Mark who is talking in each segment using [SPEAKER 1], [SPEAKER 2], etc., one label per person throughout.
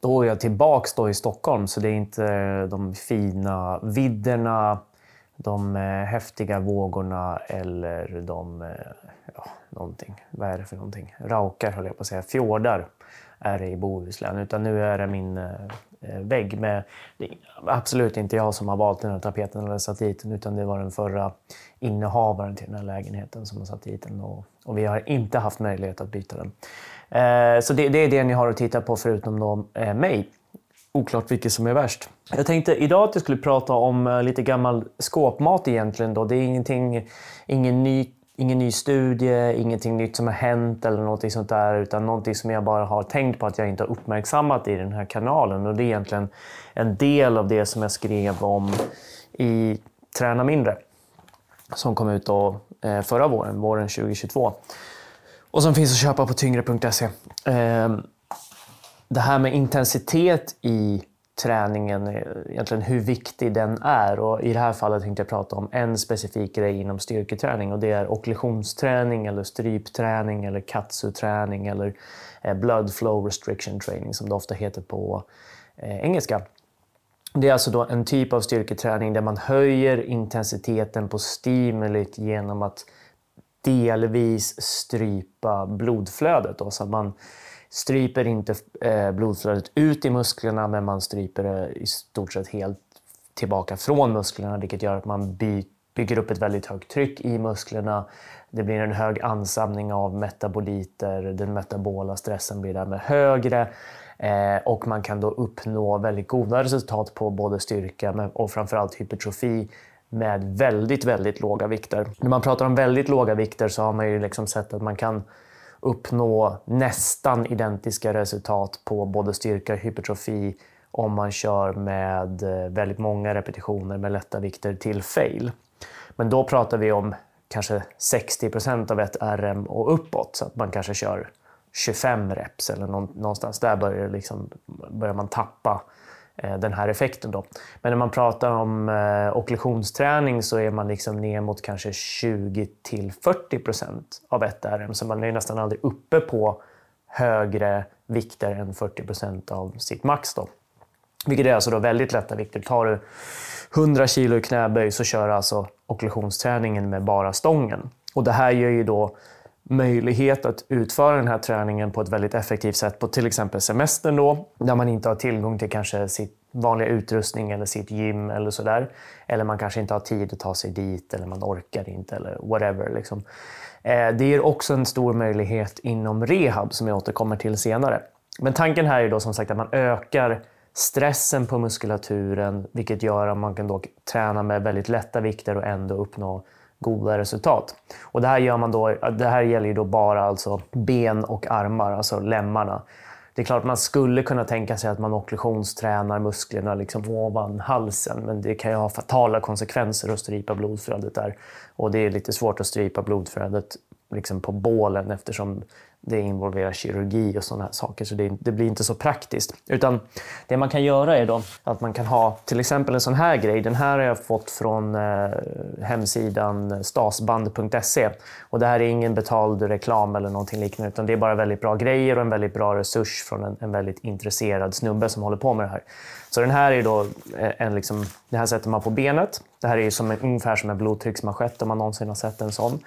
[SPEAKER 1] då är jag tillbaks då i Stockholm, så det är inte eh, de fina vidderna, de eh, häftiga vågorna eller de... Eh, ja, någonting. Vad är det för någonting? Raukar höll jag på att säga. Fjordar är det i Bohuslän. Utan nu är det min vägg med... Det är absolut inte jag som har valt den här tapeten eller satt dit den, utan det var den förra innehavaren till den här lägenheten som har satt dit den. Och, och vi har inte haft möjlighet att byta den. Eh, så det, det, är det ni har att titta på förutom då, eh, mig. Oklart vilket som är värst. Jag tänkte idag att jag skulle prata om eh, lite gammal skåpmat egentligen. Då. Det är ingenting, ingen, ny, ingen ny studie, ingenting nytt som har hänt eller något sånt där. Utan någonting som jag bara har tänkt på att jag inte har uppmärksammat i den här kanalen. Och det är egentligen en del av det som jag skrev om i Träna mindre. Som kom ut då, eh, förra våren, våren 2022. Och som finns att köpa på tyngre.se. Ehm, det här med intensitet i träningen, eh, egentligen hur viktig den är. Och I det här fallet tänkte jag prata om en specifik grej inom styrketräning och det är okklusionsträning eller strypträning eller katsuträning eller eh, blood flow restriction training som det ofta heter på eh, engelska. Det är alltså då en typ av styrketräning där man höjer intensiteten på stimulit genom att delvis strypa blodflödet. Då, så att man stryper inte eh, blodflödet ut i musklerna men man stryper det i stort sett helt tillbaka från musklerna vilket gör att man by bygger upp ett väldigt högt tryck i musklerna. Det blir en hög ansamling av metaboliter, den metabola stressen blir därmed högre Eh, och man kan då uppnå väldigt goda resultat på både styrka och framförallt hypertrofi med väldigt, väldigt låga vikter. När man pratar om väldigt låga vikter så har man ju liksom sett att man kan uppnå nästan identiska resultat på både styrka och hypertrofi om man kör med eh, väldigt många repetitioner med lätta vikter till fail. Men då pratar vi om kanske 60% av ett RM och uppåt, så att man kanske kör 25 reps eller någonstans där börjar, liksom, börjar man tappa eh, den här effekten. Då. Men när man pratar om eh, okklusionsträning så är man liksom ner mot kanske 20 40 procent av ett RM. Så man är nästan aldrig uppe på högre vikter än 40 procent av sitt max. Då. Vilket är alltså då väldigt lätta vikter. Tar du 100 kilo i knäböj så kör alltså okklusionsträningen med bara stången. Och det här gör ju då möjlighet att utföra den här träningen på ett väldigt effektivt sätt på till exempel semestern då, där man inte har tillgång till kanske sitt vanliga utrustning eller sitt gym eller sådär. Eller man kanske inte har tid att ta sig dit eller man orkar inte eller whatever. Liksom. Eh, det ger också en stor möjlighet inom rehab som jag återkommer till senare. Men tanken här är då som sagt att man ökar stressen på muskulaturen vilket gör att man kan då träna med väldigt lätta vikter och ändå uppnå goda resultat. Och det här, gör man då, det här gäller ju då bara alltså ben och armar, alltså lemmarna. Det är klart man skulle kunna tänka sig att man okklusionstränar musklerna liksom ovan halsen, men det kan ju ha fatala konsekvenser att strypa blodflödet där. Och det är lite svårt att strypa blodflödet liksom på bålen eftersom det involverar kirurgi och sådana saker, så det, det, blir inte så praktiskt. Utan det man kan göra är då att man kan ha till exempel en sån här grej. Den här har jag fått från eh, hemsidan stasband.se. Och det här är ingen betald reklam eller någonting liknande, utan det är bara väldigt bra grejer och en väldigt bra resurs från en, en väldigt intresserad snubbe som håller på med det här. Så den här är då eh, en liksom, det här sätter man på benet. Det här är som en, ungefär som en blodtrycksmanschett om man någonsin har sett en sån.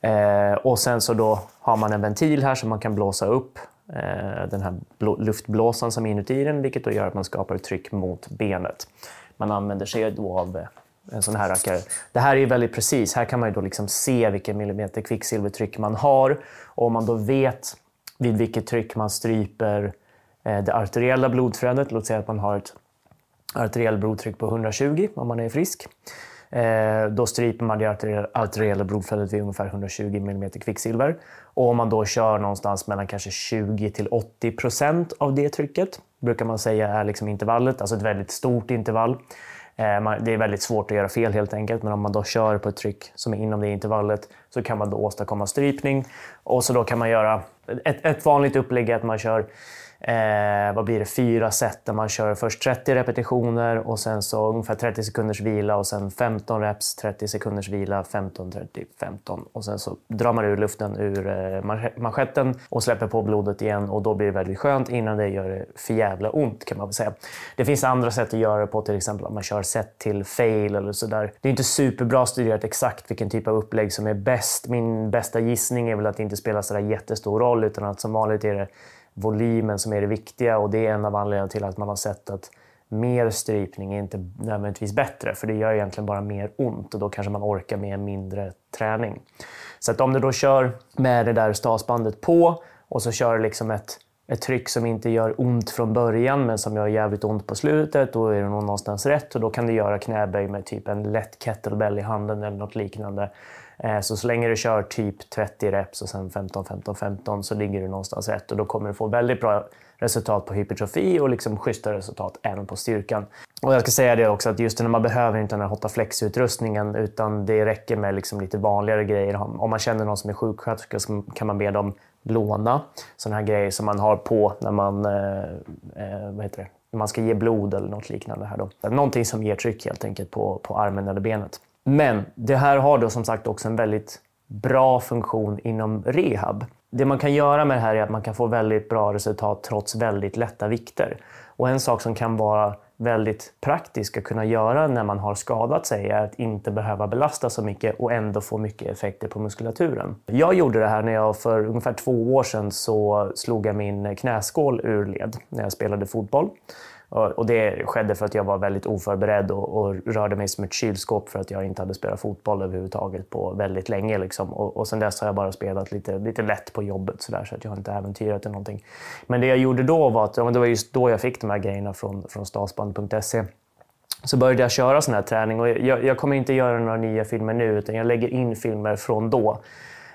[SPEAKER 1] Eh, och sen så då har man en ventil här som man kan blåsa upp eh, den här luftblåsan som är inuti den, vilket då gör att man skapar ett tryck mot benet. Man använder sig då av eh, en sån här rackare. Det här är väldigt precis. Här kan man ju då liksom se vilken millimeter kvicksilvertryck man har. Och om man då vet vid vilket tryck man stryper eh, det arteriella blodflödet, låt säga att man har ett arteriellt blodtryck på 120 om man är frisk. Eh, då stryper man det arteriella blodflödet vid ungefär 120 mm kvicksilver. Och om man då kör någonstans mellan kanske 20 till 80 procent av det trycket, brukar man säga är liksom intervallet, alltså ett väldigt stort intervall. Eh, det är väldigt svårt att göra fel helt enkelt, men om man då kör på ett tryck som är inom det intervallet så kan man då åstadkomma strypning. Och så då kan man göra ett, ett vanligt upplägg är att man kör eh, vad blir det, fyra set där man kör först 30 repetitioner och sen så ungefär 30 sekunders vila och sen 15 reps, 30 sekunders vila, 15, 30, 15 och sen så drar man ur luften ur eh, manschetten och släpper på blodet igen och då blir det väldigt skönt. Innan det gör det för jävla ont kan man väl säga. Det finns andra sätt att göra det på, till exempel om man kör set till fail eller sådär. Det är inte superbra studerat exakt vilken typ av upplägg som är bäst. Min bästa gissning är väl att det inte spelar sådär jättestor roll utan att som vanligt är det volymen som är det viktiga och det är en av anledningarna till att man har sett att mer strypning är inte nödvändigtvis bättre, för det gör egentligen bara mer ont och då kanske man orkar med mindre träning. Så att om du då kör med det där stasbandet på och så kör du liksom ett, ett tryck som inte gör ont från början men som gör jävligt ont på slutet, då är det nog någonstans rätt och då kan du göra knäböj med typ en lätt kettlebell i handen eller något liknande. Eh, så så länge du kör typ 30 reps och sen 15, 15, 15 så ligger du någonstans rätt och då kommer du få väldigt bra resultat på hypertrofi och liksom schyssta resultat även på styrkan. Och jag ska säga det också att just när man behöver inte den här HOTAFLEX-utrustningen utan det räcker med liksom lite vanligare grejer. Om man känner någon som är sjuksköterska så kan man be dem låna sådana här grejer som man har på när man, eh, eh, vad heter det? när man ska ge blod eller något liknande. Här då. Någonting som ger tryck helt enkelt på, på armen eller benet. Men det här har då som sagt också en väldigt bra funktion inom rehab. Det man kan göra med det här är att man kan få väldigt bra resultat trots väldigt lätta vikter. Och en sak som kan vara väldigt praktisk att kunna göra när man har skadat sig är att inte behöva belasta så mycket och ändå få mycket effekter på muskulaturen. Jag gjorde det här när jag för ungefär två år sedan så slog jag min knäskål ur led när jag spelade fotboll. Och det skedde för att jag var väldigt oförberedd och, och, rörde mig som ett kylskåp för att jag inte hade spelat fotboll överhuvudtaget på väldigt länge. Liksom. Och, och sen dess har jag bara spelat lite, lite lätt på jobbet så, där, så att jag har inte äventyrat eller någonting. Men det jag gjorde då var att, det var just då jag fick de här grejerna från, från stasband.se så började jag köra sån här träning. Och jag, jag, kommer inte göra några nya filmer nu, utan jag lägger in filmer från då.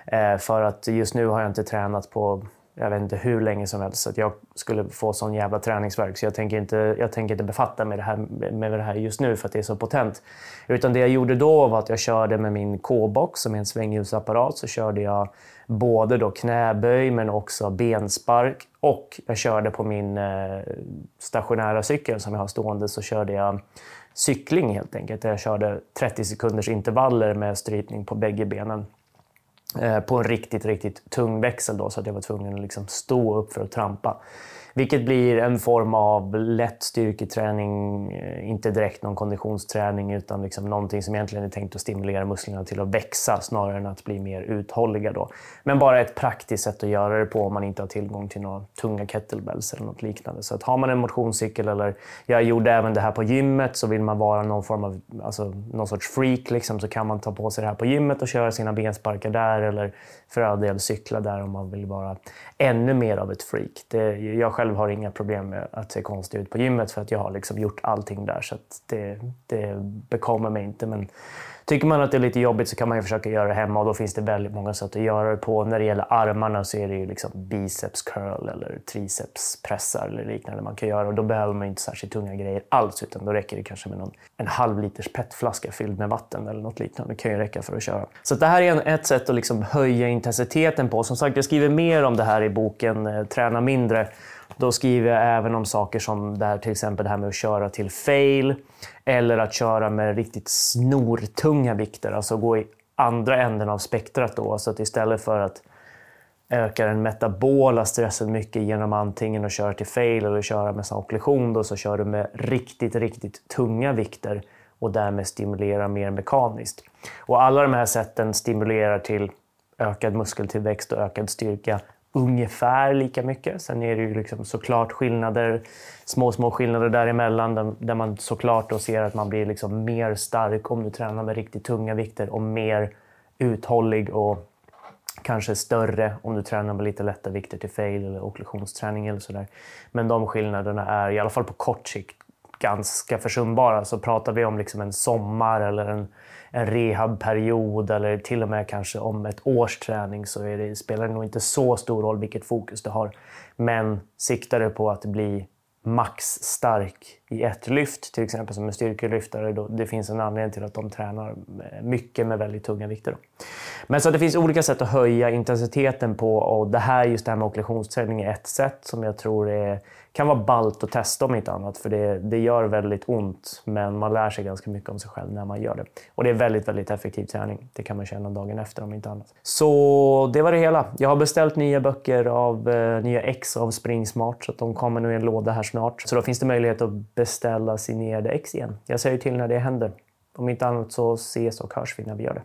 [SPEAKER 1] Eh, för att just nu har jag inte tränat på jag vet inte hur länge som helst. Så att jag skulle få sån jävla träningsverk. Så jag tänker inte, jag tänker inte befatta mig med det, här, med det här just nu för att det är så potent. Utan det jag gjorde då var att jag körde med min K-box som är en svängljusapparat. Så körde jag både då knäböj men också benspark. Och jag körde på min eh, stationära cykel som jag har stående så körde jag cykling helt enkelt. Jag körde 30 sekunders intervaller med strypning på bägge benen. Eh, på en riktigt, riktigt tung växel då, så att jag var tvungen att liksom stå upp för att trampa. Vilket blir en form av lätt styrketräning, eh, inte direkt någon konditionsträning utan liksom någonting som egentligen är tänkt att stimulera musklerna till att växa snarare än att bli mer uthålliga. Då. Men bara ett praktiskt sätt att göra det på om man inte har tillgång till några tunga kettlebells eller något liknande. Så att har man en motionscykel eller jag gjorde även det här på gymmet så vill man vara någon form av alltså, någon sorts freak liksom, så kan man ta på sig det här på gymmet och köra sina bensparkar där eller för all del cykla där om man vill vara ännu mer av ett freak. Det, jag själv själv har inga problem med att se konstig ut på gymmet för att jag har liksom gjort allting där så det, det bekommer mig inte. Men Tycker man att det är lite jobbigt så kan man ju försöka göra det hemma och då finns det väldigt många sätt att göra det på. När det gäller armarna så är det ju liksom biceps curl eller triceps pressar eller liknande man kan göra och då behöver man inte särskilt tunga grejer alls utan då räcker det kanske med någon, en halv liters petflaska fylld med vatten eller något liknande. Det kan ju räcka för att köra. Så det här är ett sätt att liksom höja intensiteten på. Som sagt, jag skriver mer om det här i boken eh, Träna mindre då skriver jag även om saker som där, till exempel det här med att köra till fail eller att köra med riktigt snortunga vikter, alltså gå i andra änden av spektrat. Då, så att istället för att öka den metabola stressen mycket genom antingen att köra till fail eller köra med okklusion, då, så kör du med riktigt, riktigt tunga vikter och därmed stimulerar mer mekaniskt. Och alla de här sätten stimulerar till ökad muskeltillväxt och ökad styrka ungefär lika mycket. Sen är det ju liksom såklart skillnader, små, små skillnader däremellan där, där man såklart då ser att man blir liksom mer stark om du tränar med riktigt tunga vikter och mer uthållig och kanske större om du tränar med lite lätta vikter till fail eller okklusionsträning eller sådär. Men de skillnaderna är i alla fall på kort sikt ganska försumbara. Så pratar vi om liksom en sommar eller en en rehabperiod eller till och med kanske om ett års träning så det, spelar det nog inte så stor roll vilket fokus du har. Men siktar du på att bli maxstark i ett lyft, till exempel som en styrkelyftare. Då det finns en anledning till att de tränar mycket med väldigt tunga vikter. Då. Men så det finns olika sätt att höja intensiteten på och det här, just det här med okklusionsträning är ett sätt som jag tror är, kan vara ballt att testa om inte annat. För det, det gör väldigt ont, men man lär sig ganska mycket om sig själv när man gör det. Och det är väldigt, väldigt effektiv träning. Det kan man känna dagen efter om inte annat. Så det var det hela. Jag har beställt nya böcker av eh, nya ex av springsmart så att de kommer nu i en låda här snart. Så då finns det möjlighet att beställa signerade ex igen. Jag säger till när det händer. Om inte annat så ses och hörs vi när vi gör det.